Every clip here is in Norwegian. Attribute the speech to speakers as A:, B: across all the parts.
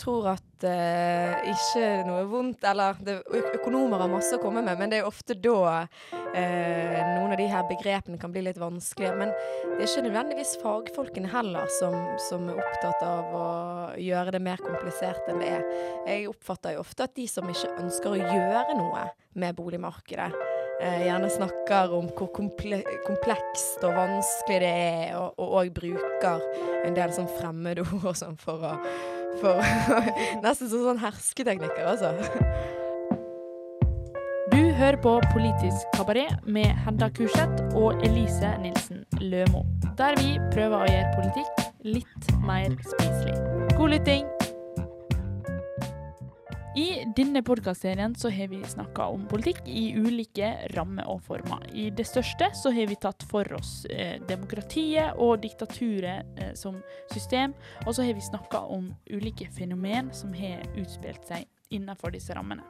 A: tror at eh, ikke noe vondt Eller det, økonomer har masse å komme med, men det er jo ofte da eh, noen av de her begrepene kan bli litt vanskelige. Men det er ikke nødvendigvis fagfolkene heller som, som er opptatt av å gjøre det mer komplisert enn det er. Jeg oppfatter jo ofte at de som ikke ønsker å gjøre noe med boligmarkedet, eh, gjerne snakker om hvor komple komplekst og vanskelig det er, og, og, bruker en del sånn fremmedord og sånn for å for, Nesten som sånn hersketeknikker, altså.
B: Du hører på Politisk kabaret med Hedda Kurseth og Elise Nilsen Lømo, der vi prøver å gjøre politikk litt mer spiselig. God lytting! I denne podkastserien så har vi snakka om politikk i ulike rammer og former. I det største så har vi tatt for oss eh, demokratiet og diktaturet eh, som system, og så har vi snakka om ulike fenomen som har utspilt seg innenfor disse rammene.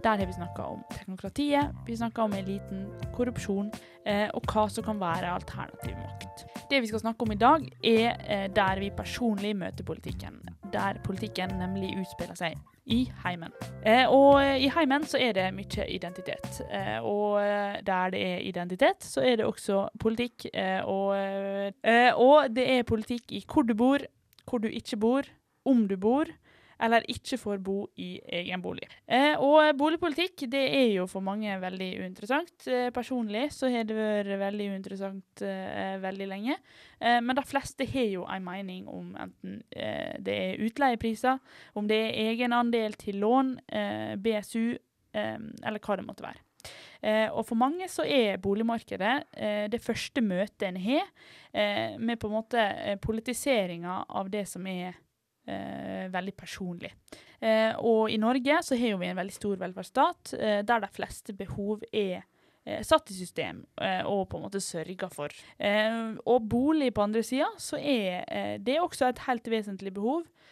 B: Der har vi snakka om teknokratiet, vi snakka om eliten, korrupsjon, eh, og hva som kan være alternativ makt. Det vi skal snakke om i dag, er eh, der vi personlig møter politikken. Der politikken nemlig utspiller seg i heimen. Eh, og i heimen så er det mye identitet. Eh, og eh, der det er identitet, så er det også politikk. Eh, og, eh, og det er politikk i hvor du bor, hvor du ikke bor, om du bor, eller ikke får bo i egen bolig. Eh, og boligpolitikk det er jo for mange veldig uinteressant. Eh, personlig så har det vært veldig uinteressant eh, veldig lenge. Men de fleste har jo en mening om enten det er utleiepriser, om det er egenandel til lån, BSU, eller hva det måtte være. Eh, og for mange så er boligmarkedet eh, det første møtet en har eh, med på en måte politiseringa av det som er eh, veldig personlig. Eh, og i Norge så har vi en veldig stor velferdsstat, eh, der de fleste behov er eh, satt i system eh, og på en måte sørga for. Eh, og bolig på andre sida, så er det også et helt vesentlig behov eh,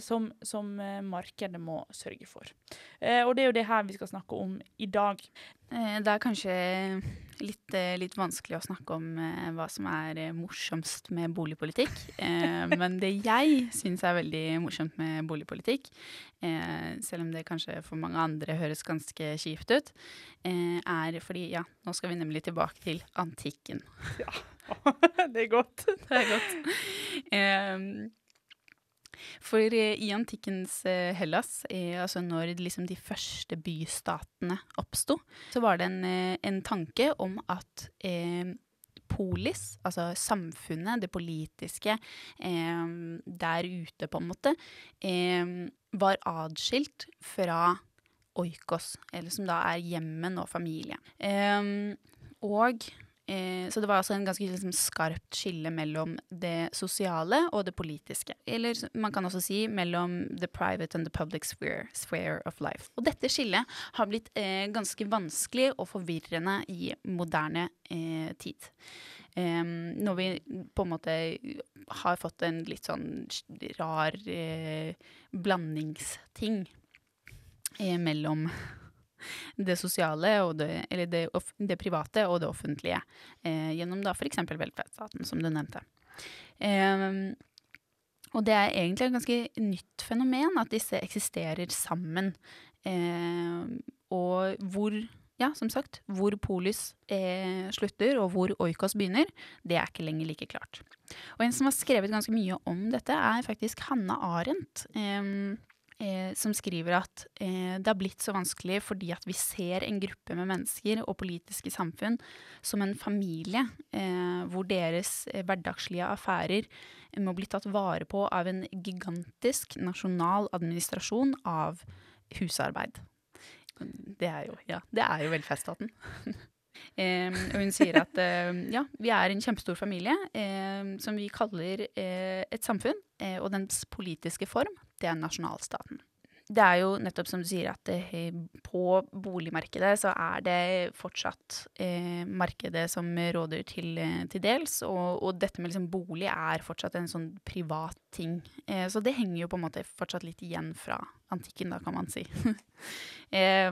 B: som, som eh, markedet må sørge for. Eh, og det er jo det her vi skal snakke om i dag.
C: Eh, Det er kanskje litt, eh, litt vanskelig å snakke om eh, hva som er eh, morsomst med boligpolitikk. Eh, men det jeg syns er veldig morsomt med boligpolitikk, eh, selv om det kanskje for mange andre høres ganske kjipt ut, eh, er fordi ja, nå skal vi nemlig tilbake til antikken. Ja.
B: det er godt.
C: Det er godt. For eh, i antikkens eh, Hellas, eh, altså når liksom de første bystatene oppsto, så var det en, en tanke om at eh, polis, altså samfunnet, det politiske, eh, der ute på en måte, eh, var adskilt fra oikos, eller som da er hjemmen og familie. Og Eh, så det var altså en ganske liksom, skarpt skille mellom det sosiale og det politiske. Eller man kan også si mellom the private and the public sphere, sphere of life. Og dette skillet har blitt eh, ganske vanskelig og forvirrende i moderne eh, tid. Når vi på en måte har fått en litt sånn rar eh, blandingsting eh, mellom det sosiale det, eller det, det private og det offentlige, eh, gjennom da f.eks. velferdsstaten, som du nevnte. Eh, og det er egentlig et ganske nytt fenomen at disse eksisterer sammen. Eh, og hvor, ja, som sagt, hvor polis eh, slutter og hvor oikos begynner, det er ikke lenger like klart. Og en som har skrevet ganske mye om dette, er faktisk Hanna Arendt. em, eh, som skriver at eh, det har blitt så vanskelig fordi at vi ser en gruppe med mennesker og politiske samfunn som en familie, eh, hvor deres eh, hverdagslige affærer eh, må bli tatt vare på av en gigantisk nasjonal administrasjon av husarbeid. Det er jo, ja, det er jo velferdsstaten. Eh, og hun sier at eh, ja, vi er en kjempestor familie eh, som vi kaller eh, et samfunn, og dens politiske form, det er nasjonalstaten. Det er jo nettopp som du sier at det, på boligmarkedet så er det fortsatt eh, markedet som råder til, til dels, og, og dette med liksom bolig er fortsatt en sånn privat ting. Eh, så det henger jo på en måte fortsatt litt igjen fra antikken, da, kan man si. eh,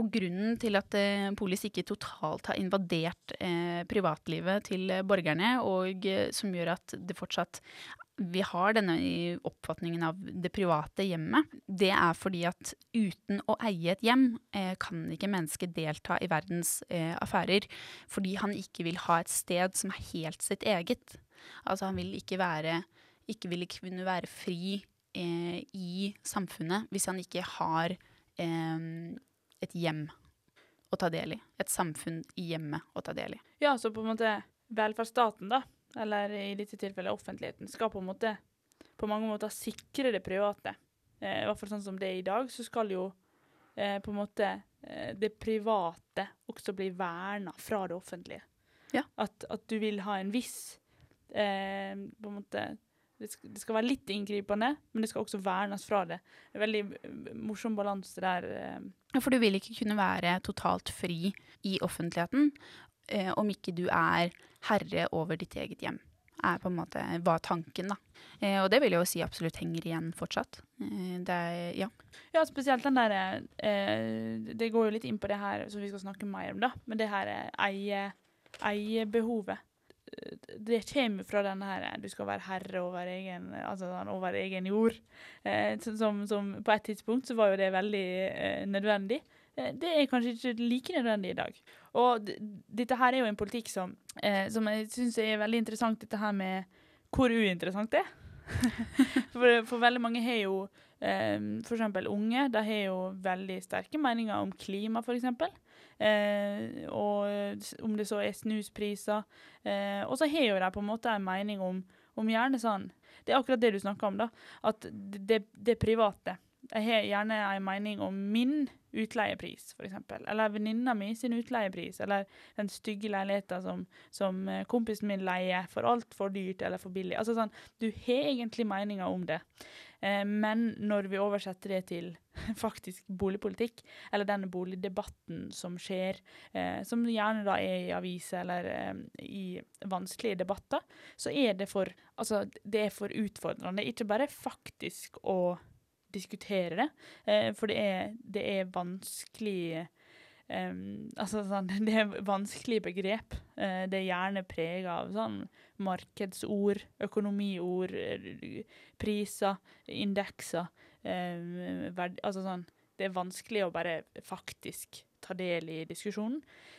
C: og grunnen til at eh, polis ikke totalt har invadert eh, privatlivet til eh, borgerne, og eh, som gjør at det fortsatt vi har denne oppfatningen av det private hjemmet, det er fordi at uten å eie et hjem, eh, kan ikke mennesket delta i verdens eh, affærer. Fordi han ikke vil ha et sted som er helt sitt eget. Altså han vil ikke være Ikke vil kunne være fri eh, i samfunnet hvis han ikke har et hjem å ta del i. Et samfunn i hjemmet å ta del i.
B: Ja, så på en måte velferdsstaten, da, eller i dette tilfellet offentligheten, skal på en måte på mange måter sikre det private. Eh, I hvert fall sånn som det er i dag, så skal jo eh, på en måte eh, det private også bli verna fra det offentlige.
C: Ja.
B: At, at du vil ha en viss eh, på en måte det skal, det skal være litt inngripende, men det skal også vernes fra det. En veldig eh, morsom balanse der. eh.
C: For du vil ikke kunne være totalt fri i offentligheten om ikke du er herre over ditt eget hjem. Er på en måte var tanken, da. Eh, og det vil jeg jo si absolutt henger igjen fortsatt. Eh, det er, ja.
B: Ja, spesielt den der eh, Det går jo litt inn på det her som vi skal snakke mer om, da. Men det her eh, eie, eiebehovet. Eh, Det kommer fra denne her eh, du skal være herre over egen, altså over egen jord. Som, som på et tidspunkt så var jo det veldig nødvendig. Eh, det er kanskje ikke like nødvendig i dag. Og dette her er jo en politikk som, eh, som jeg syns er veldig interessant, dette her med hvor uinteressant det er. for, for veldig mange har jo eh, eksempel unge, de har jo veldig sterke meninger om klima, eksempel. Eh, og om det så er snuspriser. Eh, og så har jo de på en måte en mening om, om gjerne sånn Det er akkurat det du snakker om, da. At det, det private. Jeg har gjerne en mening om min utleiepris, f.eks. Eller venninna mi sin utleiepris. Eller den stygge leiligheten som, som eh, kompisen min leier for altfor dyrt eller for billig. Altså sånn, Du har egentlig meninger om det. Eh, men når vi oversetter det til faktisk boligpolitikk, eller denne boligdebatten som skjer, eh, som gjerne da er i aviser eller eh, i vanskelige debatter, så er det for Altså, det er for utfordrende. Ikke bare faktisk å diskutere det, eh, for det er, det er vanskelig eh, altså sånn, Det er vanskelige begrep. Eh, det er gjerne prega av sånn markedsord, økonomiord, eh, priser, indekser. Eh, verd, altså sånn Det er vanskelig å bare faktisk ta del i diskusjonen,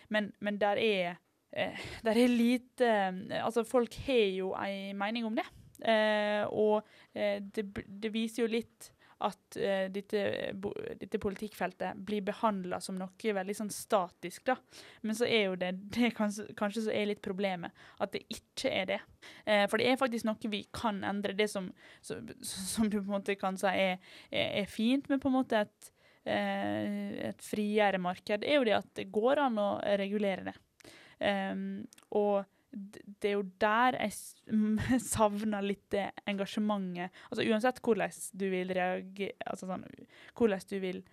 B: men, men der er eh, der er lite Altså, folk har jo ei mening om det. Og det, det viser jo litt at uh, dette, bo, dette politikkfeltet blir behandla som noe veldig sånn statisk, da. Men så er jo det, det kanskje, kanskje så er litt problemet, at det ikke er det. Uh, for det er faktisk noe vi kan endre. Det som, som, som du på en måte kan si er, er, er fint med på en måte et, uh, et friere marked, er jo det at det går an å regulere det. Um, og det er jo der jeg savner litt det engasjementet. Altså uansett hvordan du vil reagere Altså sånn Hvordan du vil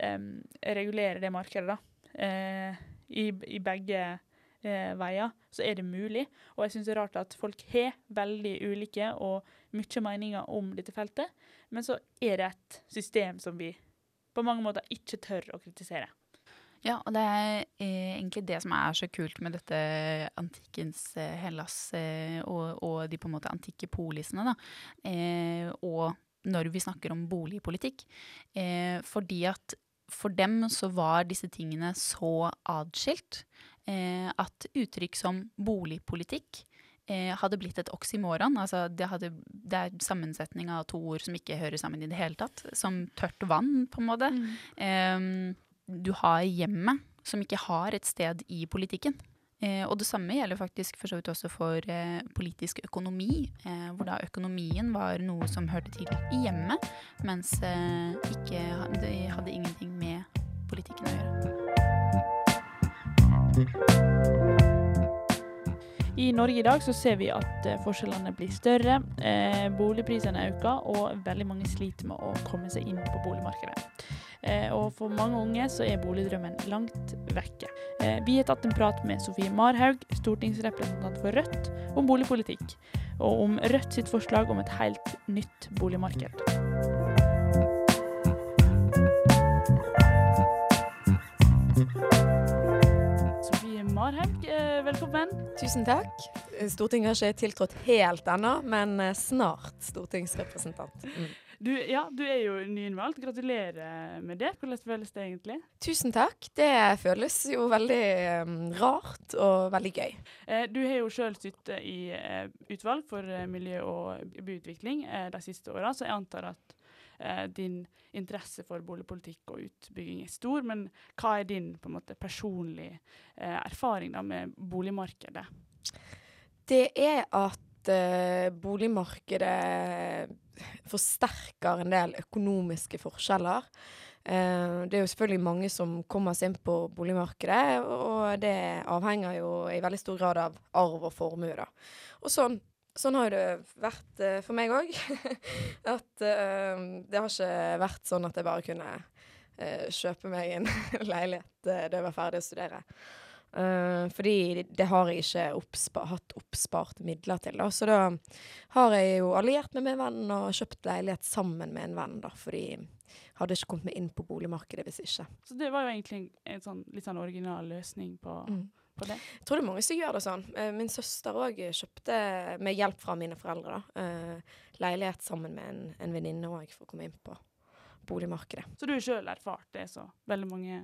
B: um, regulere det markedet, da. Uh, i, I begge uh, veier, så er det mulig. Og jeg syns det er rart at folk har veldig ulike og mye meninger om dette feltet, men så er det et system som vi på mange måter ikke tør å kritisere.
C: Ja, og det er eh, egentlig det som er så kult med dette antikkens eh, Hellas eh, og, og de på en måte antikke polisene, da. Og når vi snakker om boligpolitikk. Fordi at for dem så var disse tingene så adskilt at uttrykk som boligpolitikk hadde blitt et oksymoron. Altså det, hadde, det er sammensetning av to ord som ikke hører sammen i det hele tatt. Som tørt vann, på en måte. Ehm, du har hjemmet, som ikke har et sted i politikken. Eh, og det samme gjelder faktisk for så vidt også for eh, politisk økonomi, eh, hvor da økonomien var noe som hørte til i hjemmet, mens eh, ikke, hadde, hadde ingenting med politikken å gjøre.
B: I Norge i dag så ser vi at eh, forskjellene blir større, eh, boligprisene øker, og veldig mange sliter med å komme seg inn på boligmarkedet. Eh, og for mange unge så er boligdrømmen langt vekke. Eh, vi har tatt en prat med Sofie Marhaug, stortingsrepresentant for Rødt, om boligpolitikk, og om Rødt sitt forslag om et helt nytt boligmarked. Sofie Marhaug, eh, velkommen.
A: Tusen takk. Stortinget har ikke tiltrådt helt ennå, men eh, snart stortingsrepresentant. Mm.
D: Du, ja, du er jo nyinnvalgt. Gratulerer med det. Hvordan føles det egentlig?
A: Tusen takk. Det føles jo veldig um, rart og veldig gøy.
D: Eh, du har jo sjøl sittet i eh, utvalg for miljø og byutvikling eh, de siste åra, så jeg antar at eh, din interesse for boligpolitikk og utbygging er stor. Men hva er din måte, personlige eh, erfaring da, med boligmarkedet?
A: Det er at boligmarkedet forsterker en del økonomiske forskjeller. Uh, det er jo selvfølgelig mange som kommer seg inn på boligmarkedet, og det avhenger jo i veldig stor grad av arv og formue, da. Og sånn, sånn har det vært uh, for meg òg. at uh, det har ikke vært sånn at jeg bare kunne kjøpe meg en leilighet da jeg var ferdig å studere. Fordi det har jeg ikke oppspa hatt oppspart midler til. Da. Så da har jeg jo alliert meg med en venn og kjøpt leilighet sammen med en venn. da, Fordi jeg hadde ikke kommet meg inn på boligmarkedet hvis ikke.
D: Så det var jo egentlig en sånn, litt sånn original løsning på, mm. På, det?
A: Jeg tror det er mange som gjør det sånn. Uh, min søster òg kjøpte, med hjelp fra mine foreldre, da, uh, leilighet sammen med en, en venninne òg for å komme inn på boligmarkedet.
D: Så du har sjøl erfart det så veldig mange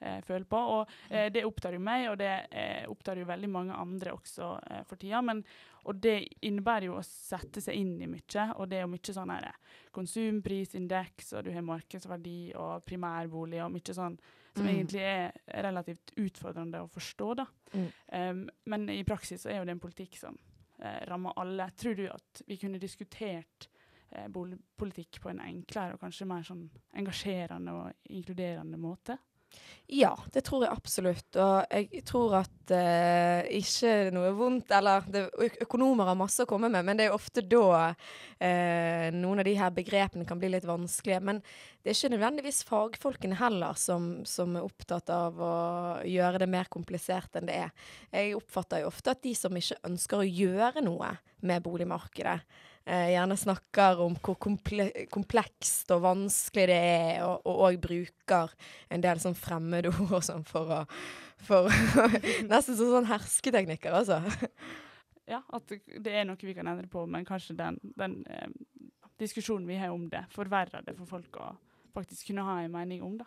D: eh, føler på. Og eh, det opptar jo meg, og det eh, opptar jo veldig mange andre også eh, for tida. Men, og det innebærer jo å sette seg inn i mye, og det er jo mye sånn her eh, konsumprisindeks, og du har markedsverdi og primærbolig og mye sånn som mm. egentlig er relativt utfordrende å forstå, da. Mm. Um, men i praksis så er jo det en politikk som uh, rammer alle. Tror du at vi kunne diskutert uh, boligpolitikk på en enklere og kanskje mer sånn engasjerende og inkluderende måte?
A: Ja, det tror jeg absolutt. Og jeg tror at eh, ikke noe vondt Eller det, økonomer har masse å komme med, men det er ofte da eh, noen av de her begrepene kan bli litt vanskelige. Men det er ikke nødvendigvis fagfolkene heller som, som er opptatt av å gjøre det mer komplisert enn det er. Jeg oppfatter jo ofte at de som ikke ønsker å gjøre noe med boligmarkedet, gjerne snakker om hvor komple komplekst og vanskelig det er, og òg bruker en del sånn fremmedord og sånn for å for Nesten som sånn hersketeknikker, altså.
D: Ja, at det er noe vi kan endre på, men kanskje den, den eh, diskusjonen vi har om det, forverrer det for folk å faktisk kunne ha en mening om. det.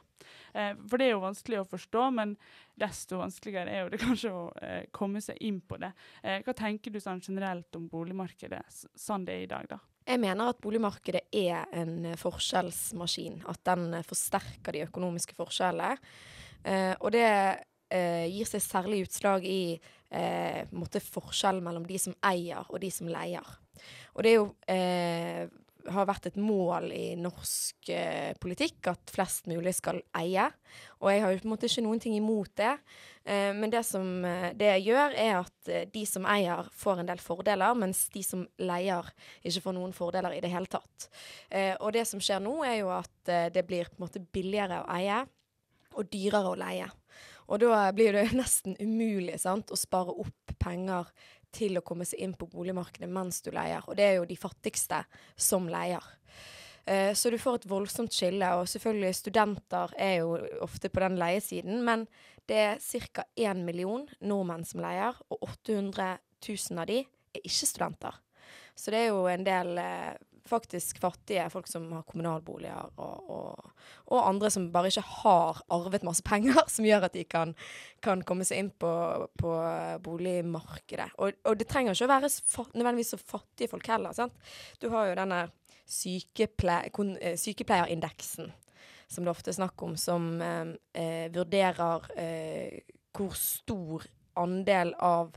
D: Eh, for det er jo vanskelig å forstå, men desto vanskeligere er det kanskje å eh, komme seg inn på det. Eh, hva tenker du sånn generelt om boligmarkedet sånn det er i dag, da?
A: Jeg mener at boligmarkedet er en eh, forskjellsmaskin. At den eh, forsterker de økonomiske forskjellene. Eh, og det gir seg særlig utslag i eh, forskjellen mellom de som eier og de som leier. Og det er jo har vært et mål i norsk eh, politikk at flest mulig skal eie. Og jeg har jo på en måte ikke noen ting imot det. Eh, men det som det, jeg gjør, er at eh, de som eier, får en del fordeler, mens de som leier, ikke får noen fordeler i det hele tatt. Eh, og det som skjer nå, er jo at eh, det blir på en måte billigere å eie og dyrere å leie. Og da blir det nesten umulig sant, å spare opp penger til å komme seg inn på boligmarkedet mens du leier. Og det er jo de fattigste som leier. Uh, så du får et voldsomt skille. Og selvfølgelig, studenter er jo ofte på den leiesiden, men det er ca. 1 million nordmenn som leier, og 800 000 av de er ikke studenter. Så det er jo en del uh, faktisk fattige, folk som har kommunalboliger, og, og, og, andre som bare ikke har arvet masse penger, som gjør at de kan, kan komme seg inn på, på boligmarkedet. Og, og, det trenger ikke å være nødvendigvis så fattige folk heller. Sant? Du har jo denne sykeple eh, sykepleierindeksen, som det ofte er snakk om, som eh, eh, vurderer eh, hvor stor andel av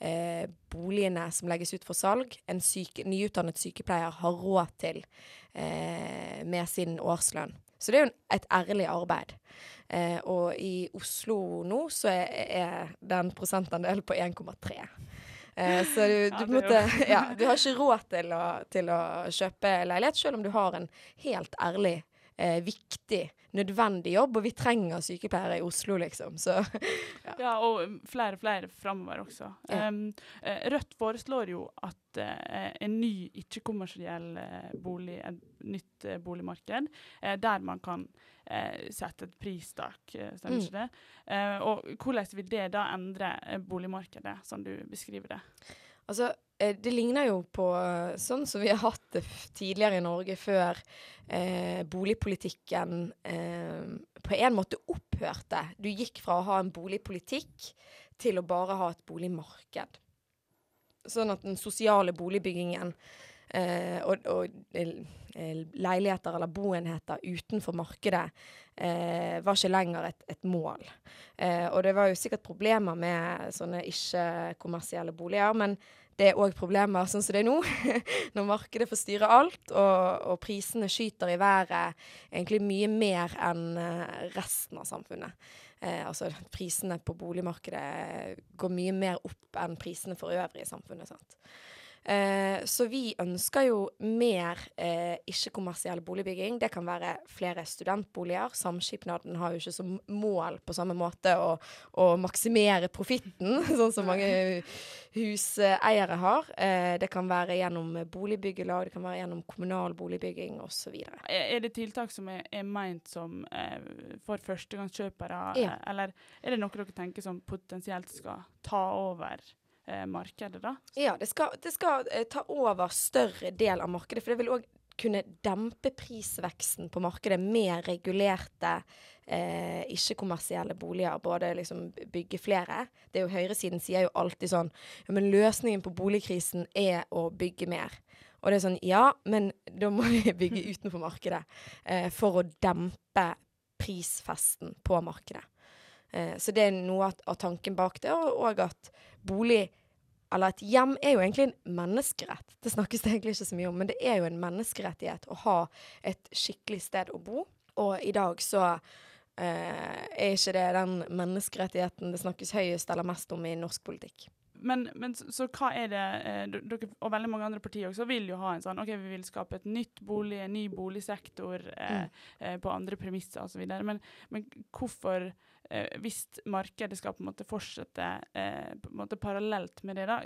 A: eh, boligene som legges ut for salg, en syke, nyutdannet sykepleier har råd til eh, med sin årslønn. Så det er jo et ærlig arbeid. Eh, og i Oslo nå så er, er den prosentandelen på 1,3. Eh, så du, du, ja, måtte, ja, du, har ikke råd til å, til å, kjøpe leilighet, selv om du har en helt ærlig, eh, viktig nødvendig jobb, og vi trenger sykepleiere i Oslo, liksom. Så,
D: ja. ja. og um, flere og flere framover også. Ja. Um, Rødt foreslår jo at uh, en ny ikke-kommersiell uh, bolig, et nytt uh, boligmarked, der man kan sette et pristak, stemmer mm. ikke det? og hvordan vil det da endre boligmarkedet, som du beskriver det?
A: Altså, eh, det ligner jo på eh, sånn som vi har hatt det tidligere i Norge, før eh, boligpolitikken eh, på en måte opphørte. Du gikk fra å ha en boligpolitikk til å bare ha et boligmarked. Sånn at den sosiale boligbyggingen eh, og, og eh, leiligheter eller boenheter utenfor markedet eh, var ikke lenger et, et mål. Eh, og det var jo sikkert problemer med sånne ikke-kommersielle boliger, men det er òg problemer sånn som det er nå, når markedet får styre alt, og, og, prisene skyter i været egentlig mye mer enn eh, resten av samfunnet. Eh, altså prisene på boligmarkedet går mye mer opp enn prisene for øvrig i samfunnet. sant? Eh, så vi ønsker jo mer eh, ikke-kommersiell boligbygging. Det kan være flere studentboliger. Samskipnaden har jo ikke som mål på samme måte å, å maksimere profitten, sånn som mange huseiere har. Eh, det kan være gjennom boligbyggelag, det kan være gjennom kommunal boligbygging osv.
D: Er det tiltak som er, er meint som eh, for førstegangskjøpere,
A: Ja.
D: eller er det noe dere tenker som potensielt skal ta over eh, markedet, da?
A: Ja, det skal, det skal eh, ta over større del av markedet, for det vil òg kunne dempe prisveksten på markedet med regulerte eh, ikke-kommersielle boliger. Både liksom bygge flere. Det er jo Høyresiden sier jo alltid sånn ja, men løsningen på boligkrisen er å bygge mer. Og det er sånn ja, men da må vi bygge utenfor markedet eh, for å dempe prisfesten på markedet. Eh, så det er noe av, tanken bak det, og, og at bolig eller et hjem er jo egentlig en menneskerett. Det snakkes det egentlig ikke så mye om, men det er jo en menneskerettighet å ha et skikkelig sted å bo. Og i dag så eh, er ikke det den menneskerettigheten det snakkes høyest eller mest om i norsk politikk.
D: Men, men så, så hva er det eh, Dere og veldig mange andre partier også vil jo ha en sånn OK, vi vil skape et nytt bolig, en ny boligsektor eh, eh, på andre premisser osv. Men, men hvorfor, hvis markedet skal på en måte fortsette eh, på en måte parallelt med det, da,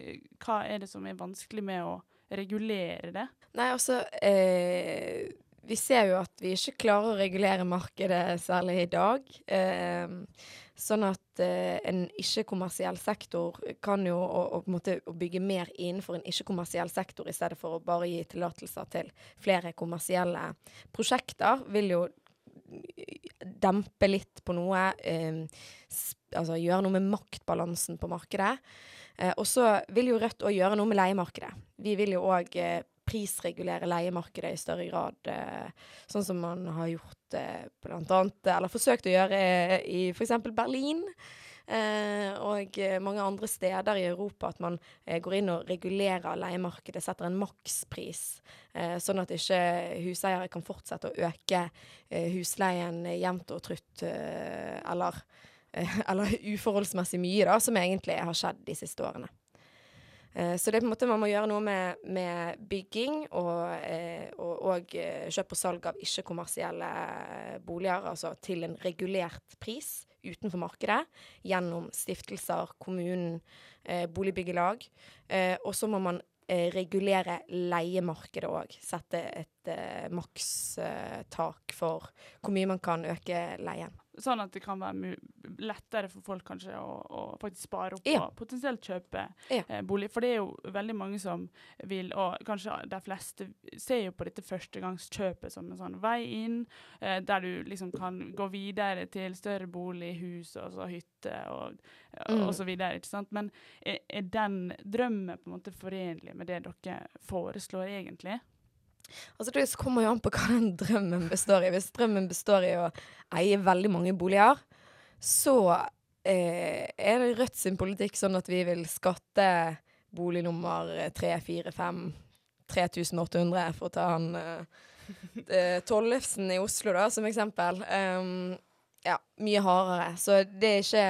D: hva er det som er vanskelig med å regulere det?
A: Nei, altså eh, Vi ser jo at vi ikke klarer å regulere markedet særlig i dag. Eh, sånn at eh, en ikke-kommersiell sektor kan jo å, å, måte, å bygge mer innenfor en ikke-kommersiell sektor i stedet for å bare gi tillatelser til flere kommersielle prosjekter, vil jo dempe litt på noe. Eh, altså gjøre noe med maktbalansen på markedet. Eh, og så vil jo Rødt òg gjøre noe med leiemarkedet. Vi vil jo òg eh, prisregulere leiemarkedet i større grad, sånn som man har gjort blant annet, eller forsøkt å gjøre i f.eks. Berlin. Eh, og eh, mange andre steder i Europa at man eh, går inn og regulerer leiemarkedet, setter en makspris, sånn at ikke huseiere kan fortsette å øke husleien jevnt og trutt, eller, eller uforholdsmessig mye, da, som egentlig har skjedd de siste årene. Så det er på en måte man må gjøre noe med, med bygging og, og, og kjøp og salg av ikke-kommersielle boliger, altså til en regulert pris utenfor markedet, gjennom stiftelser, kommunen, eh, boligbyggelag. Eh, og så må man eh, regulere leiemarkedet òg. Sette et eh, makstak for hvor mye man kan øke leien.
D: Sånn at det kan være lettere for folk kanskje å, å faktisk spare opp
A: Ja.
D: og potensielt kjøpe
A: Ja.
D: eh, bolig. For det er jo veldig mange som vil, og kanskje de fleste ser jo på dette førstegangskjøpet som en sånn vei inn, eh, der du liksom kan gå videre til større bolig, hus og så hytte og,
A: Mm.
D: og så videre. ikke sant? Men er, er den drømmen på en måte forenlig med det dere foreslår egentlig?
A: Altså Det kommer jo an på hva den drømmen består i. Hvis drømmen består i å eie veldig mange boliger, så eh, er det Rødt sin politikk sånn at vi vil skatte bolig nummer 3, 4, 5, 3800, for å ta han eh, eh, Tollefsen i Oslo da, som eksempel. Um, ja, mye hardere. Så det er ikke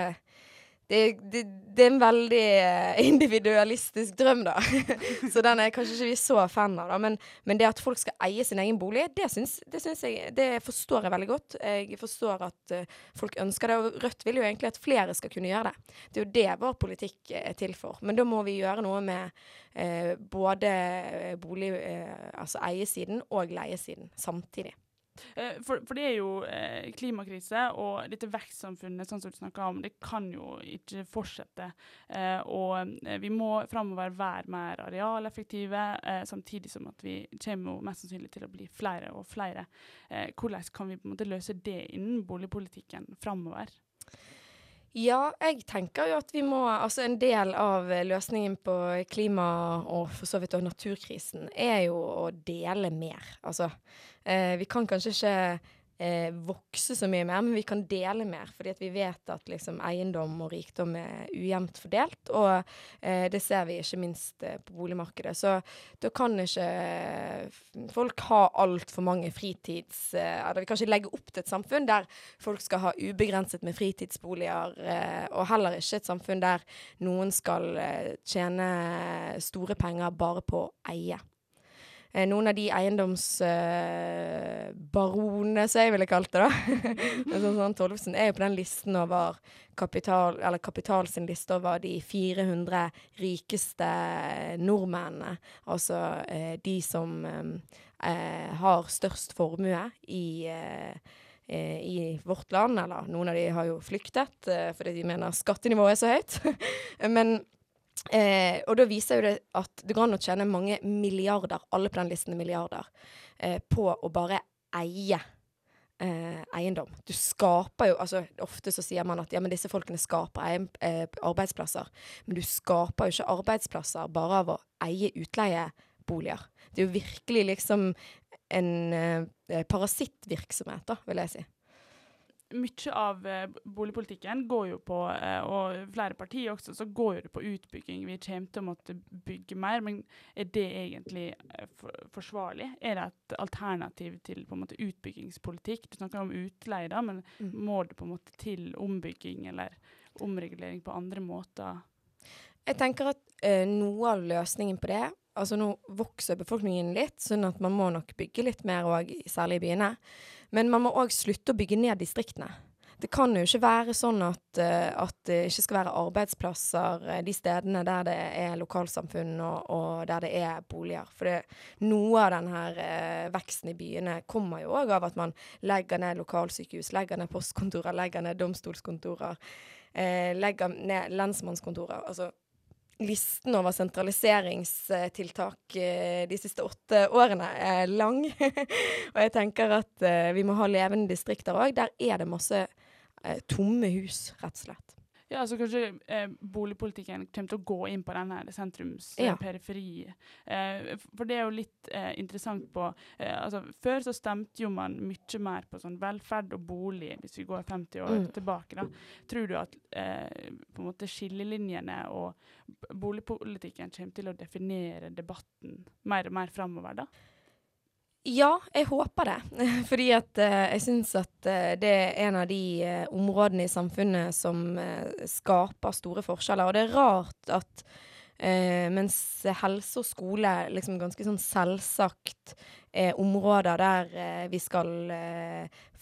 A: det, det, det er en veldig eh, individualistisk drøm, da. så den er kanskje ikke vi så fan av, da. Men, men det at folk skal eie sin egen bolig, det, syns, det, syns jeg, det forstår jeg veldig godt. Jeg forstår at eh, folk ønsker det, og Rødt vil jo egentlig at flere skal kunne gjøre det. Det er jo det vår politikk er til for. Men da må vi gjøre noe med eh, både bolig, eh, altså eiesiden og leiesiden samtidig.
D: Eh, for, for, det er jo eh, klimakrise, og dette vekstsamfunnet sånn som du snakker om, det kan jo ikke fortsette. Eh, og vi må framover være mer arealeffektive, samtidig som at vi kommer mest sannsynlig til å bli flere og flere. Hvordan kan vi på en måte løse det innen boligpolitikken framover?
A: Ja, jeg tenker jo at vi må Altså en del av løsningen på klima- og for så vidt også naturkrisen er jo å dele mer. Altså eh, vi kan kanskje ikke eh, vokse så mye mer, men vi kan dele mer. Fordi vi vet at liksom, eiendom og rikdom er ujevnt fordelt. Og eh, det ser vi ikke minst eh, på boligmarkedet. Så da kan ikke eh, folk ha altfor mange fritids... Eh, eller vi kan ikke legge opp til et samfunn der folk skal ha ubegrenset med fritidsboliger, eh, og heller ikke et samfunn der noen skal tjene store penger bare på å eie. Eh, noen av de eiendomsbaronene, som jeg ville kalt det, da. sånn, sånn, Tollefsen er jo på den listen over Kapital, eller Kapital sin liste over de 400 rikeste nordmennene. Altså eh, de som um, uh, har størst formue i i vårt land, eller noen av de har jo flyktet fordi de mener skattenivået er så høyt. Men Eh, og da viser jo det at det går an å tjene mange milliarder, alle på den listen er milliarder, eh, på å bare eie eh, eiendom. Du skaper jo altså Ofte så sier man at ja, men disse folkene skaper eie, eh, arbeidsplasser. Men du skaper jo ikke arbeidsplasser bare av å eie utleieboliger. Det er jo virkelig liksom en eh, parasittvirksomhet, da, vil jeg si
D: mye av eh, boligpolitikken går jo på, eh, og flere partier også, så går jo det på utbygging. Vi kommer til å måtte bygge mer, men er det egentlig eh, forsvarlig? Er det et alternativ til på en måte utbyggingspolitikk? Du snakker om utleie, da, men mm. må det på en måte til ombygging eller omregulering på andre måter?
A: Jeg tenker at eh, noe av løsningen på det Altså nå vokser befolkningen litt, sånn at man må nok bygge litt mer òg, særlig i byene. Men man må òg slutte å bygge ned distriktene. Det kan jo ikke være sånn at, uh, at, det ikke skal være arbeidsplasser uh, de stedene der det er lokalsamfunn og, og der det er boliger. For det, noe av denne uh, veksten i byene kommer jo òg av at man legger ned lokalsykehus, legger ned postkontorer, legger ned domstolskontorer, legger ned lensmannskontorer. Altså listen over sentraliseringstiltak eh, de siste åtte årene er lang. og jeg tenker at eh, vi må ha levende distrikter òg. Der er det masse eh, tomme hus, rett og slett.
D: Ja, altså kanskje eh, boligpolitikken kommer til å gå inn på denne sentrumsperiferi. Ja. Eh, for det er jo litt eh, interessant på eh, altså Før så stemte jo man mye mer på sånn velferd og bolig, hvis vi går 50 år mm. tilbake. da. Tror du at eh, på en måte skillelinjene og boligpolitikken kommer til å definere debatten mer og mer framover da?
A: Ja, jeg håper det. Fordi at uh, jeg syns at uh, det er en av de uh, områdene i samfunnet som skaper store forskjeller. Og det er rart at mens helse og skole liksom ganske sånn selvsagt er områder der vi skal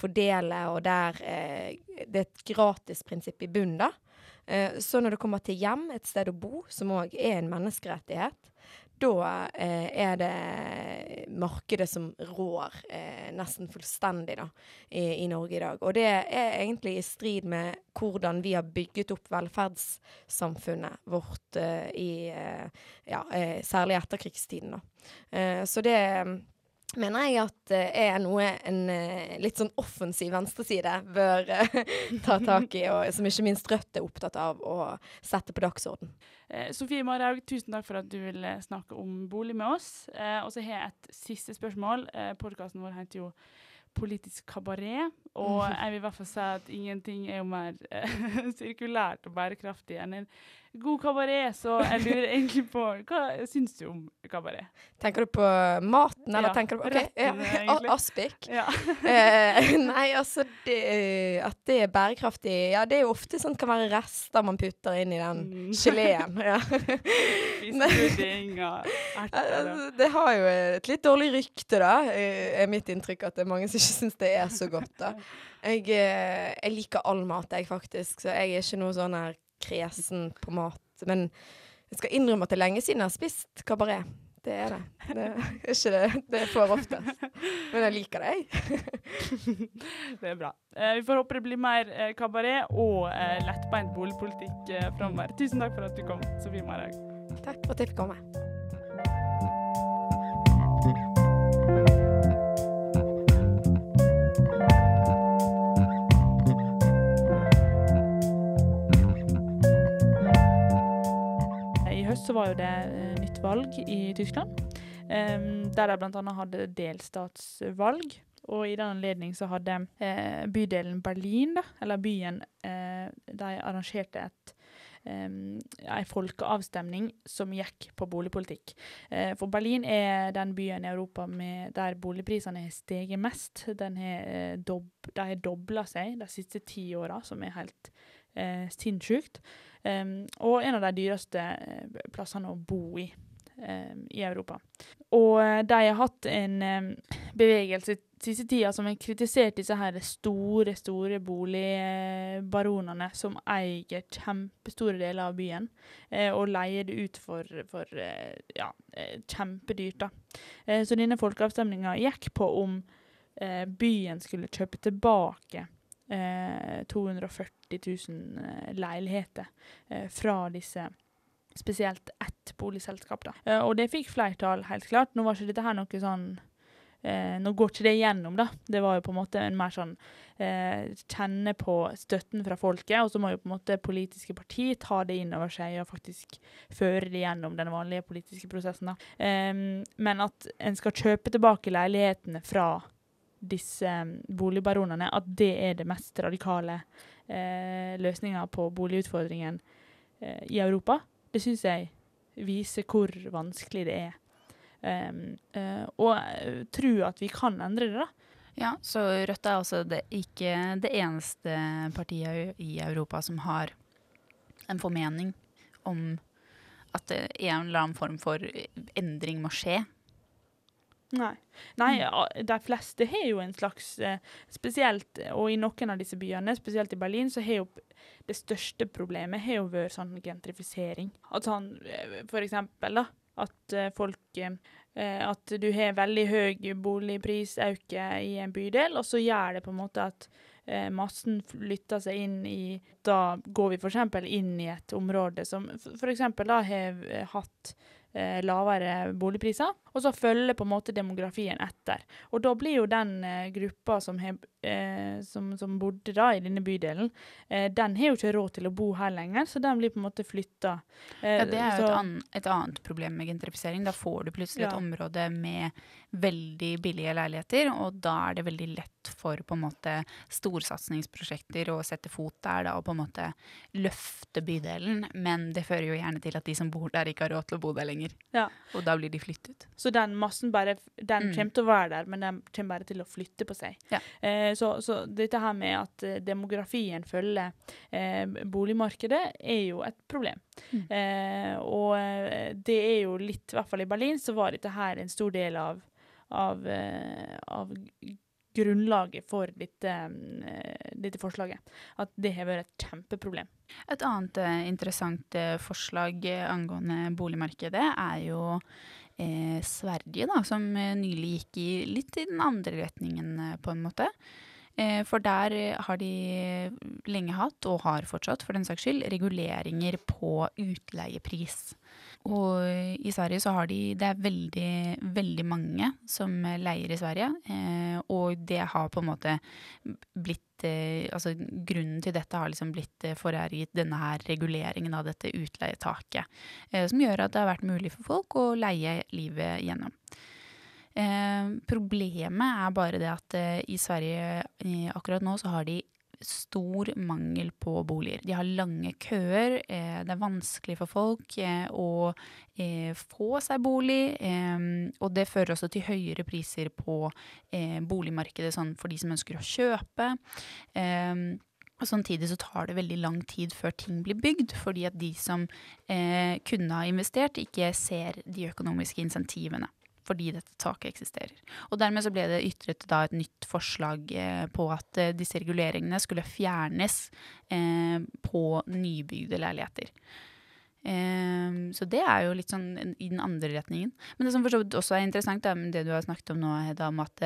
A: fordele, og der det er et gratisprinsipp i bunnen, da. så når det kommer til hjem, et sted å bo, som òg er en menneskerettighet, da eh, er det markedet som rår eh, nesten fullstendig da, i, i, Norge i dag. Og det er egentlig i strid med hvordan vi har bygget opp velferdssamfunnet vårt eh, i eh, ja, eh, særlig etterkrigstiden. Da. Eh, så det mener jeg at det er noe en litt sånn offensiv venstreside bør ta tak i, og som ikke minst Rødt er opptatt av å sette på dagsorden.
D: Eh, Sofie Marhaug, tusen takk for at du ville snakke om bolig med oss. Eh, og så har jeg et siste spørsmål. Eh, Podkasten vår heter jo Politisk kabaret. Og jeg vil i hvert fall si at ingenting er jo mer eh, sirkulært og bærekraftig enn en god kabaret, så jeg lurer egentlig på Hva syns du om kabaret?
A: Tenker du på maten, eller
D: ja,
A: tenker du på
D: okay, ja,
A: Aspik?
D: Ja.
A: eh, nei, altså det, At det er bærekraftig Ja, det er jo ofte sånn kan være rester man putter inn i den mm. geleen. Ja.
D: Fiskepudding og erter.
A: Altså, det har jo et litt dårlig rykte, da, er mitt inntrykk, at det er mange som ikke syns det er så godt. da. Jeg, eh, jeg liker all mat, jeg, faktisk, så jeg er ikke noe sånn her kresen på mat. Men jeg skal innrømme at det er lenge siden jeg har spist kabaret. Det er det. Det er ikke det det er for ofte. Men jeg liker det, jeg.
B: Det er bra. Eh, vi får håpe det blir mer eh, kabaret og lettbeint boligpolitikk eh, framover. Tusen takk for at du kom, Sofie Marhaug.
A: Takk for at jeg fikk komme.
B: Høst så var jo det eh, nytt valg i Tyskland, der de bl.a. hadde delstatsvalg. Og i den anledning så hadde eh, bydelen Berlin, da, eller byen, eh, de arrangerte et Um, en folkeavstemning som gikk på boligpolitikk. Uh, for Berlin er den byen i Europa med, der boligprisene har steget mest. Har, uh, dob, har dobla seg de siste ti åra, som er helt eh, sinnssykt. Um, og en av de dyreste eh, plassene å bo i um, i Europa. Og eh, de har hatt en um, bevegelse siste tida som har kritisert disse her store, store boligbaronene som eier kjempestore deler av byen, eh, og leier det ut for, for eh, ja, eh, kjempedyrt. da. Eh, så denne folkeavstemninga gikk på om byen skulle kjøpe tilbake eh, 240 000 eh, leiligheter eh, fra disse Spesielt ett boligselskap. da. Eh, og det fikk flertall, helt klart. Nå var ikke dette her noe sånn eh, Nå går ikke det igjennom, da. Det var jo på en måte en mer sånn eh, Kjenne på støtten fra folket, og så må jo på en måte politiske parti ta det inn over seg og faktisk føre det gjennom den vanlige politiske prosessen. da. Men at en skal kjøpe tilbake leilighetene fra disse boligbaronene, at det er det mest radikale eh, løsninga på boligutfordringen eh, i Europa, det syns jeg viser hvor vanskelig det er. Um, uh, og tro tror at vi kan endre det, da.
C: Ja, så Rødt er altså det, ikke det eneste partiet i Europa som har en formening om at eh, en eller annen form for endring må skje.
B: Nei. Nei, ja, de fleste har jo en slags eh, Spesielt, og i noen av disse byene, spesielt i Berlin, så har jo det største problemet har jo vært sånn gentrifisering. At sånn, eh, for eksempel, da, at eh, folk eh, At du har veldig høy boligprisøkning i en bydel, og så gjør det på en måte at eh, massen flytter seg inn i Da går vi f.eks. inn i et område som f.eks. da har eh, hatt eh, lavere boligpriser, og så følger på en måte demografien etter. Og da blir jo den eh, gruppa som, har, eh, som, som bodde da i denne bydelen, eh, den har jo ikke råd til å bo her lenger, så den blir på en måte flytta. Eh,
C: Ja, det er jo et, an et annet problem med gentrifisering. Da får du plutselig et område med veldig billige leiligheter, og da er det veldig lett for på en måte storsatsingsprosjekter å sette fot der da, og på en måte løfte bydelen. Men det fører jo gjerne til at de som bor der, ikke har råd til å bo der lenger.
B: Ja.
C: Og da blir de flyttet.
B: Så den massen bare Den
C: Mm.
B: kommer til å være der, men den kommer bare til å flytte på seg.
C: Ja.
B: Eh, så, så dette her med at eh, demografien følger eh, boligmarkedet, er jo et problem.
C: Mm.
B: Eh, og eh, det er jo litt, i hvert fall i Berlin, så var dette her en stor del av, av, eh, av grunnlaget for dette, eh, dette forslaget. At det har vært et kjempeproblem.
C: Et annet eh, interessant eh, forslag eh, angående boligmarkedet er jo eh, Sverige, da, som eh, nylig gikk i litt i den andre retningen, eh, på en måte. Eh, for der eh, har de lenge hatt, og har fortsatt for den saks skyld, reguleringer på utleiepris. Og i Sverige så har de Det er veldig, veldig mange som leier i Sverige, eh, og det har på en måte blitt Altså grunnen til dette har liksom blitt eh, forærget denne her reguleringen av dette utleietaket, eh, som gjør at det har vært mulig for folk å leie livet gjennom. Eh, problemet er bare det at i Sverige akkurat nå så har de stor mangel på boliger. De har lange køer, eh, det er vanskelig for folk eh, å eh, få seg bolig, og det fører også til høyere priser på boligmarkedet sånn for de som ønsker å kjøpe. Og Samtidig så tar det veldig lang tid før ting blir bygd, fordi at de som kunne ha investert, ikke ser de økonomiske insentivene. Fordi dette taket eksisterer. Og Dermed så ble det ytret da et nytt forslag eh, på at eh, disse reguleringene skulle fjernes eh, på nybygde leiligheter. Så det er jo litt sånn i den andre retningen. Men det som for også er interessant, er det du har snakket om nå, Hedda, om at,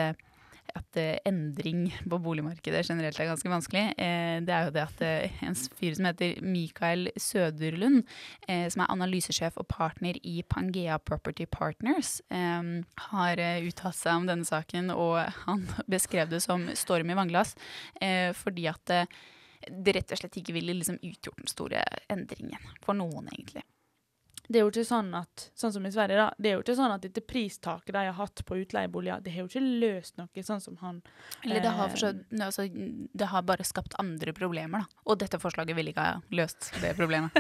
C: at eh, endring på boligmarkedet generelt er ganske vanskelig, eh, det er jo det at eh, en fyr som heter Mikael Søderlund, som er analysesjef og partner i Pangea Property Partners, har uttalt seg om denne saken, og han beskrev det som storm i vannglass, fordi at det rett og slett ikke ville liksom utgjort den store endringen for noen, egentlig.
B: Det er jo ikke sånn at, sånn som i Sverige, da, det er jo ikke sånn at dette pristaket de har hatt på utleieboliger, det har jo ikke løst noe, sånn som han
C: Eller det har, forstått... så, altså, det har bare skapt andre problemer, da. Og dette forslaget ville ikke ha løst det problemet.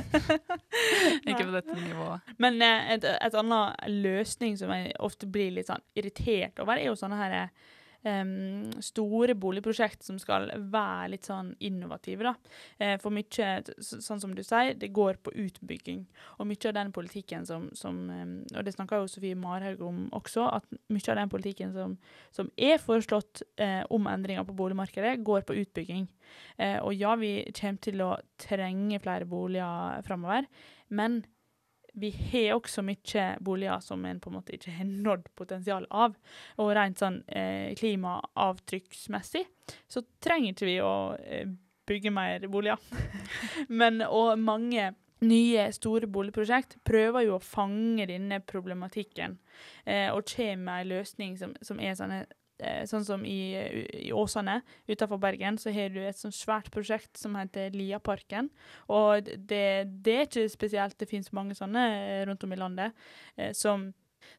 C: ikke på dette nivået.
B: Men eh, et, et annet løsning som jeg ofte blir litt sånn irritert over, er jo sånne her em, store boligprosjekt som skal være litt sånn innovative, da. Eh, for mye, sånn som du sier, det går på utbygging. Og mye av den politikken som, som Og det snakka jo Sofie Marhaug om også, at mye av den politikken som, som er foreslått uh, om endringer på boligmarkedet, går på utbygging. Uh, og ja, vi kommer til å trenge flere boliger framover, men vi har også mye boliger som en på en måte ikke har nådd potensial av. Og rent sånn eh, klimaavtrykksmessig så trenger ikke vi å eh, bygge mer boliger. Men og mange nye, store boligprosjekt prøver jo å fange denne problematikken eh, og kommer med en løsning som, som er sånne Sånn som i, i Åsane utenfor Bergen, så har du et sånt svært prosjekt som heter Liaparken. Og det, det er ikke spesielt, det finnes mange sånne eh, rundt om i landet, eh, som,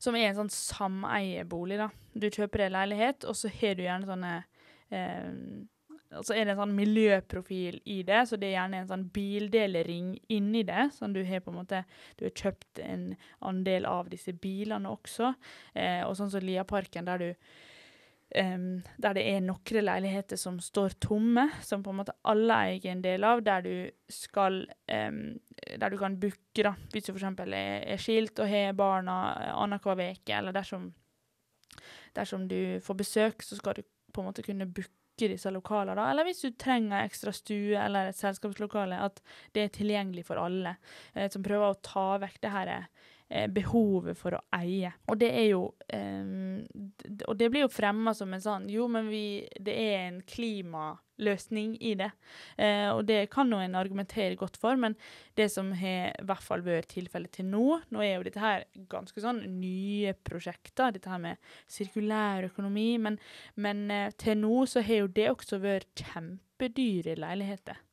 B: som er en sånn sameiebolig. da. Du kjøper deg leilighet, og så har du gjerne sånne eh, så er det en sånn miljøprofil i det, så det er gjerne en sånn bildelering inni det. Sånn du har på en måte Du har kjøpt en andel av disse bilene også. Eh, og sånn som Liaparken, der du em, der det er noen leiligheter som står tomme, som på en måte alle eier en del av, der du skal um, Der du kan booke, da, hvis du f.eks. Er, er skilt og har barna annenhver uke, eller dersom, dersom du får besøk, så skal du på en måte kunne booke disse lokalene. Eller hvis du trenger ekstra stue eller et selskapslokale, at det er tilgjengelig for alle. Uh, som prøver å ta vekk det her behovet for å eie. Og det er jo eh, Og det blir jo fremma som en sånn Jo, men vi Det er en klimaløsning i det. Eh, og det kan jo en argumentere godt for, men det som har i hvert fall vært tilfellet til nå Nå er jo dette her ganske sånn nye prosjekter, dette her med sirkulær økonomi, men, men eh, til nå så har jo det også vært kjempedyre leiligheter.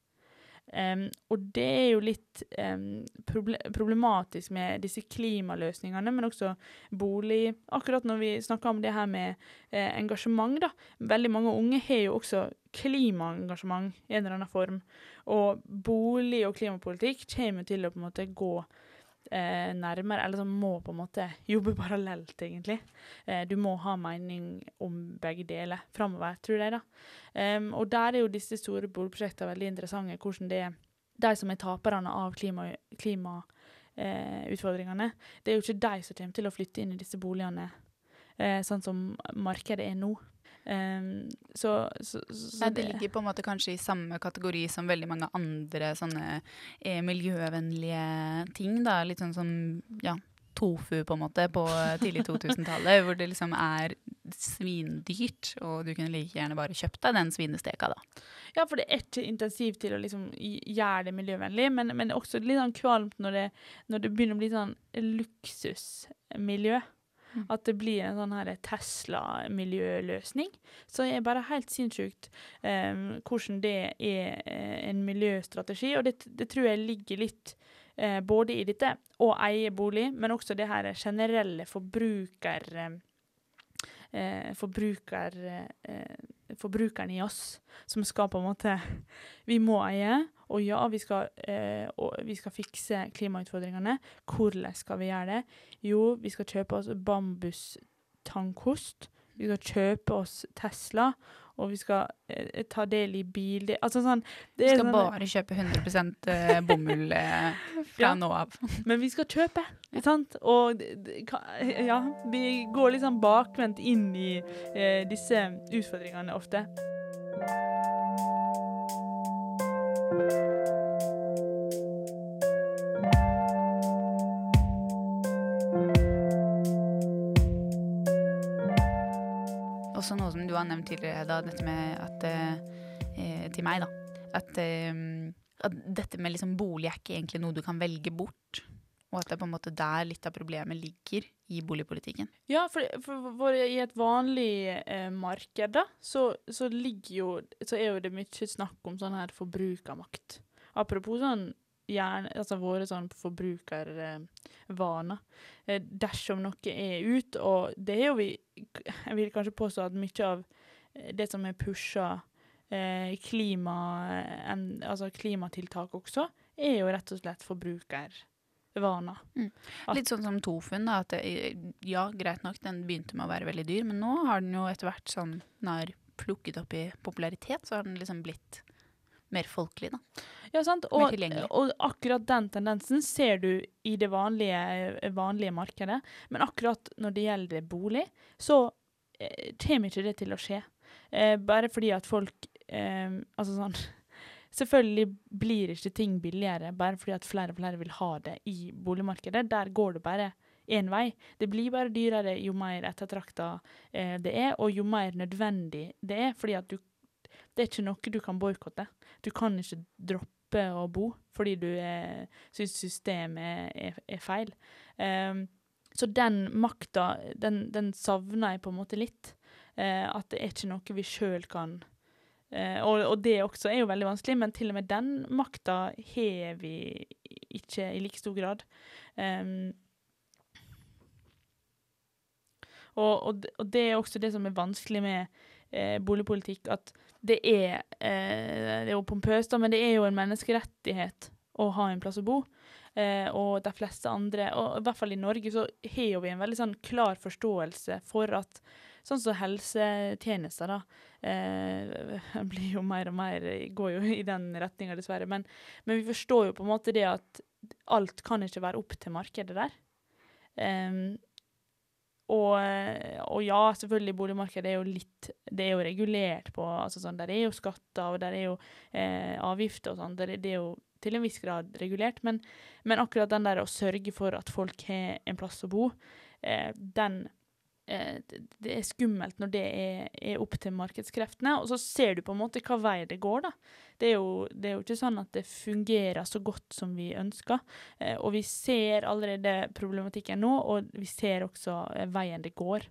B: Em, og det er jo litt um, proble problematisk med disse klimaløsningene, men også bolig Akkurat når vi snakker om det her med eh, engasjement, da. Veldig mange unge har jo også klimaengasjement i en eller annen form. Og bolig og klimapolitikk kommer til å på en måte gå eh, nærmere, eller som må på en måte jobbe parallelt, egentlig. Eh, du må ha mening om begge deler framover, tror jeg, da. Um, og der er jo disse store boligprosjektene veldig interessante, hvordan det er de som er taperne av klimautfordringene. Klima, eh, det er jo ikke de som kommer til å flytte inn i disse boligene, eh, sånn som markedet er nå. Em, så, så, så
C: Nei, det ligger på en måte kanskje i samme kategori som veldig mange andre sånne eh, miljøvennlige ting. Da. Litt sånn som ja, tofu på en måte på tidlig 2000-tallet, hvor det liksom er svindyrt, og du kunne like gjerne bare kjøpt deg den svinesteka, da.
B: Ja, for det er ikke intensiv til å liksom gjøre det miljøvennlig, men, men også litt sånn kvalmt når det, når det begynner å bli sånn luksusmiljø.
C: Mm.
B: At det blir en sånn her Tesla-miljøløsning. Så det er bare helt sinnssykt um, hvordan det er eh, en miljøstrategi, og det, det tror jeg ligger litt uh, både i dette å eie bolig, men også det her generelle forbruker... em, eh, forbruker, eh, forbrukeren i oss, som skal på en måte Vi må eie, og ja, vi skal, eh, og vi skal fikse klimautfordringene. Hvordan skal vi gjøre det? Jo, vi skal kjøpe oss bambustangkost. Vi skal kjøpe oss Tesla, og vi skal eh, ta del i bil... Altså sånn det er
C: skal
B: sånn-
C: bare kjøpe 100 eh, bomull eh, fra
B: Ja.
C: nå av.
B: Men vi skal kjøpe, ikke sant? Og det- det ja, vi går sånn bakvendt inn i eh, disse utfordringene ofte.
C: Nevnt tidligere, da, dette med at eh, Til meg, da. At, eh, at dette med liksom bolig er ikke egentlig noe du kan velge bort. Og at det er på en måte der litt av problemet ligger i boligpolitikken.
B: Ja, for, for, for i et vanlig eh, marked, da, så, så ligger jo Så er jo det mye snakk om sånn her forbrukermakt. Apropos sånn gjerne, altså våre sånn forbrukervaner. Eh, dersom noe er ut, og det er jo vi Jeg vil kanskje påstå at mye av eh, det som er pusha eh, klima, en, altså klimatiltak også, er jo rett og slett forbrukervaner.
C: Mm. Litt sånn som tofuen, da. At det, ja, greit nok, den begynte med å være veldig dyr, men nå har den jo etter hvert sånn den har plukket opp i popularitet, så har den liksom blitt mer folkelig, da.
B: Ja, sant. Og, og, akkurat den tendensen ser du i det vanlige, vanlige markedet. Men akkurat når det gjelder bolig, så eh, kommer ikke det til å skje. Eh, bare fordi at folk eh, Altså sånn Selvfølgelig blir ikke ting billigere bare fordi at flere og flere vil ha det i boligmarkedet. Der går det bare én vei. Det blir bare dyrere jo mer ettertrakta eh, det er, og jo mer nødvendig det er. fordi at du det er ikke noe du kan boikotte. Du kan ikke droppe å bo fordi du syns systemet er, er feil. Um, så den makta, den, den, savner jeg på en måte litt. Uh, at det er ikke noe vi sjøl kan eh, og, og, det også er jo veldig vanskelig, men til og med den makta har vi ikke i like stor grad. Um, og, og, og, det er også det som er vanskelig med eh, boligpolitikk, at det er eh, Det er jo pompøst, men det er jo en menneskerettighet å ha en plass å bo. Eh, og de fleste andre, og i hvert fall i Norge, så har vi en veldig sånn klar forståelse for at sånn som helsetjenester, da, eh, blir jo mer og mer Går jo i den retninga, dessverre. Men, men, vi forstår jo på en måte det at alt kan ikke være opp til markedet der. Eh, og, og, ja, selvfølgelig, boligmarkedet er jo litt Det er jo regulert på altså sånn, Der er jo skatter, og der er jo eh, avgifter og sånn. Det, er jo til en viss grad regulert. Men, men, akkurat den der å sørge for at folk har en plass å bo, eh, den Det er skummelt når det er, er, opp til markedskreftene. Og så ser du på en måte hva vei det går, da. Det er, jo, det er jo ikke sånn at det fungerer så godt som vi ønsker. Eh, og vi ser allerede problematikken nå, og vi ser også eh, veien det går.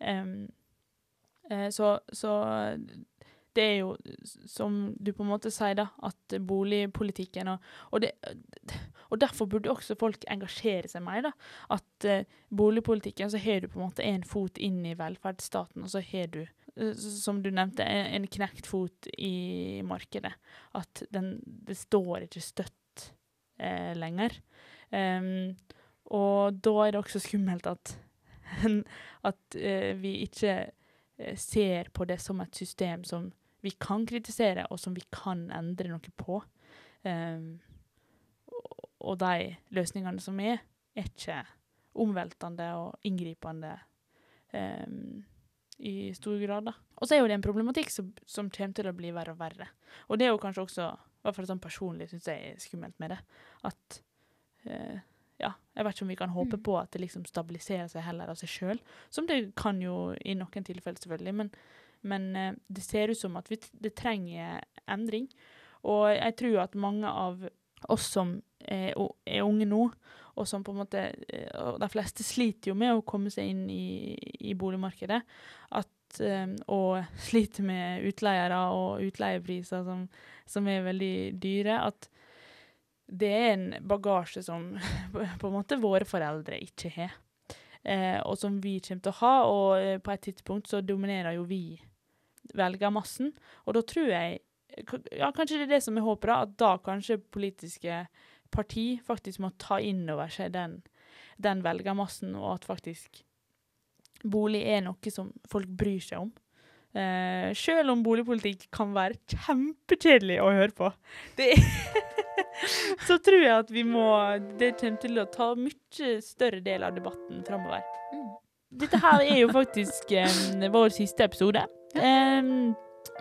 B: Um, eh, så, så, det er jo, som du på en måte sier, da, at boligpolitikken og, og, det, og derfor burde også folk engasjere seg mer. da, At uh, boligpolitikken, så har du på en måte en fot inn i velferdsstaten, og så har du uh, som du nevnte, en knekt fot i markedet. At den, det står ikke støtt uh, lenger. Um, og da er det også skummelt at, at eh, vi ikke ser på det som et system som vi kan kritisere, og som vi kan endre noe på. Um, og de løsningene som er, er ikke omveltende og inngripende. Um, i stor grad. da. Og så er jo det en problematikk som, som, kommer til å bli verre og verre. Og det er jo kanskje også, i hvert fall sånn personlig, syns jeg er skummelt med det. At uh, ja, jeg vet ikke om vi kan håpe mm. på at det liksom stabiliserer seg heller av seg sjøl. Som det kan jo i noen tilfeller, selvfølgelig. Men, men eh, det ser ut som at det trenger endring. Og jeg tror at mange av oss som er, er unge nå, og som på en måte eh, De fleste sliter jo med å komme seg inn i, i boligmarkedet. At, og sliter med utleiere og utleiepriser som, som, er veldig dyre. At det er en bagasje som på en måte våre foreldre ikke har. Eh, og som vi kommer til å ha, og eh, på et tidspunkt så dominerer jo vi velgermassen. Og da tror jeg ja, Kanskje det er det som er håpet, da, at da kanskje politiske parti faktisk må ta inn over seg den, den velgermassen, og at faktisk bolig er noe som folk bryr seg om. Uh, selv om boligpolitikk kan være kjempekjedelig å høre på. Det så tror jeg at vi må Det kommer til å ta mye større del av debatten framover. Mm. Dette her er jo faktisk um, vår siste episode um,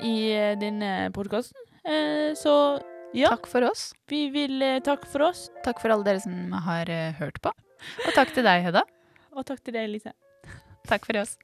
B: i denne podkasten. Uh, så
C: ja. Takk for oss.
B: Vi vil eh, takke for oss.
C: Takk for alle dere som har eh, hørt på. Og takk til deg, Hedda.
B: Og takk til deg, Lise.
C: takk for oss.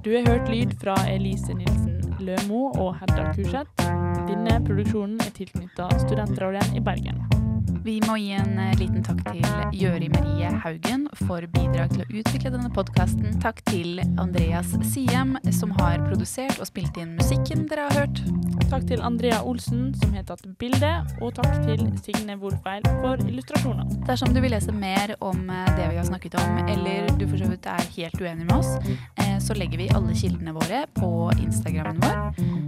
B: Du har hørt lyd fra Elise Nilsen Lømo og Hedda Kurseth. Denne produksjonen er tilknyttet Studentradioen i Bergen.
C: Vi må gi en eh, liten takk til Gjøri Marie Haugen for bidrag til å utvikle denne podkasten. Takk til Andreas Siem, som har produsert og spilt inn musikken dere har hørt.
B: Takk til Andrea Olsen, som har tatt bilde, og takk til Signe Wolfeil for illustrasjoner.
C: Dersom du vil lese mer om eh, det vi har snakket om, eller du for så vidt er helt uenig med oss, eh, så legger vi alle kildene våre på Instagrammen vår.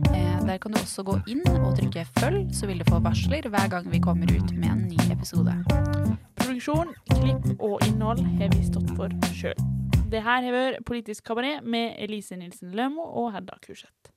C: Der kan du også gå inn og trykke følg, så vil du få varsler hver gang vi kommer ut med en ny episode.
B: Produksjon, klipp og innhold har vi stått for sjøl. Det her har vært Politisk kabaret med Elise Nilsen Lømo og Hedda Kurseth.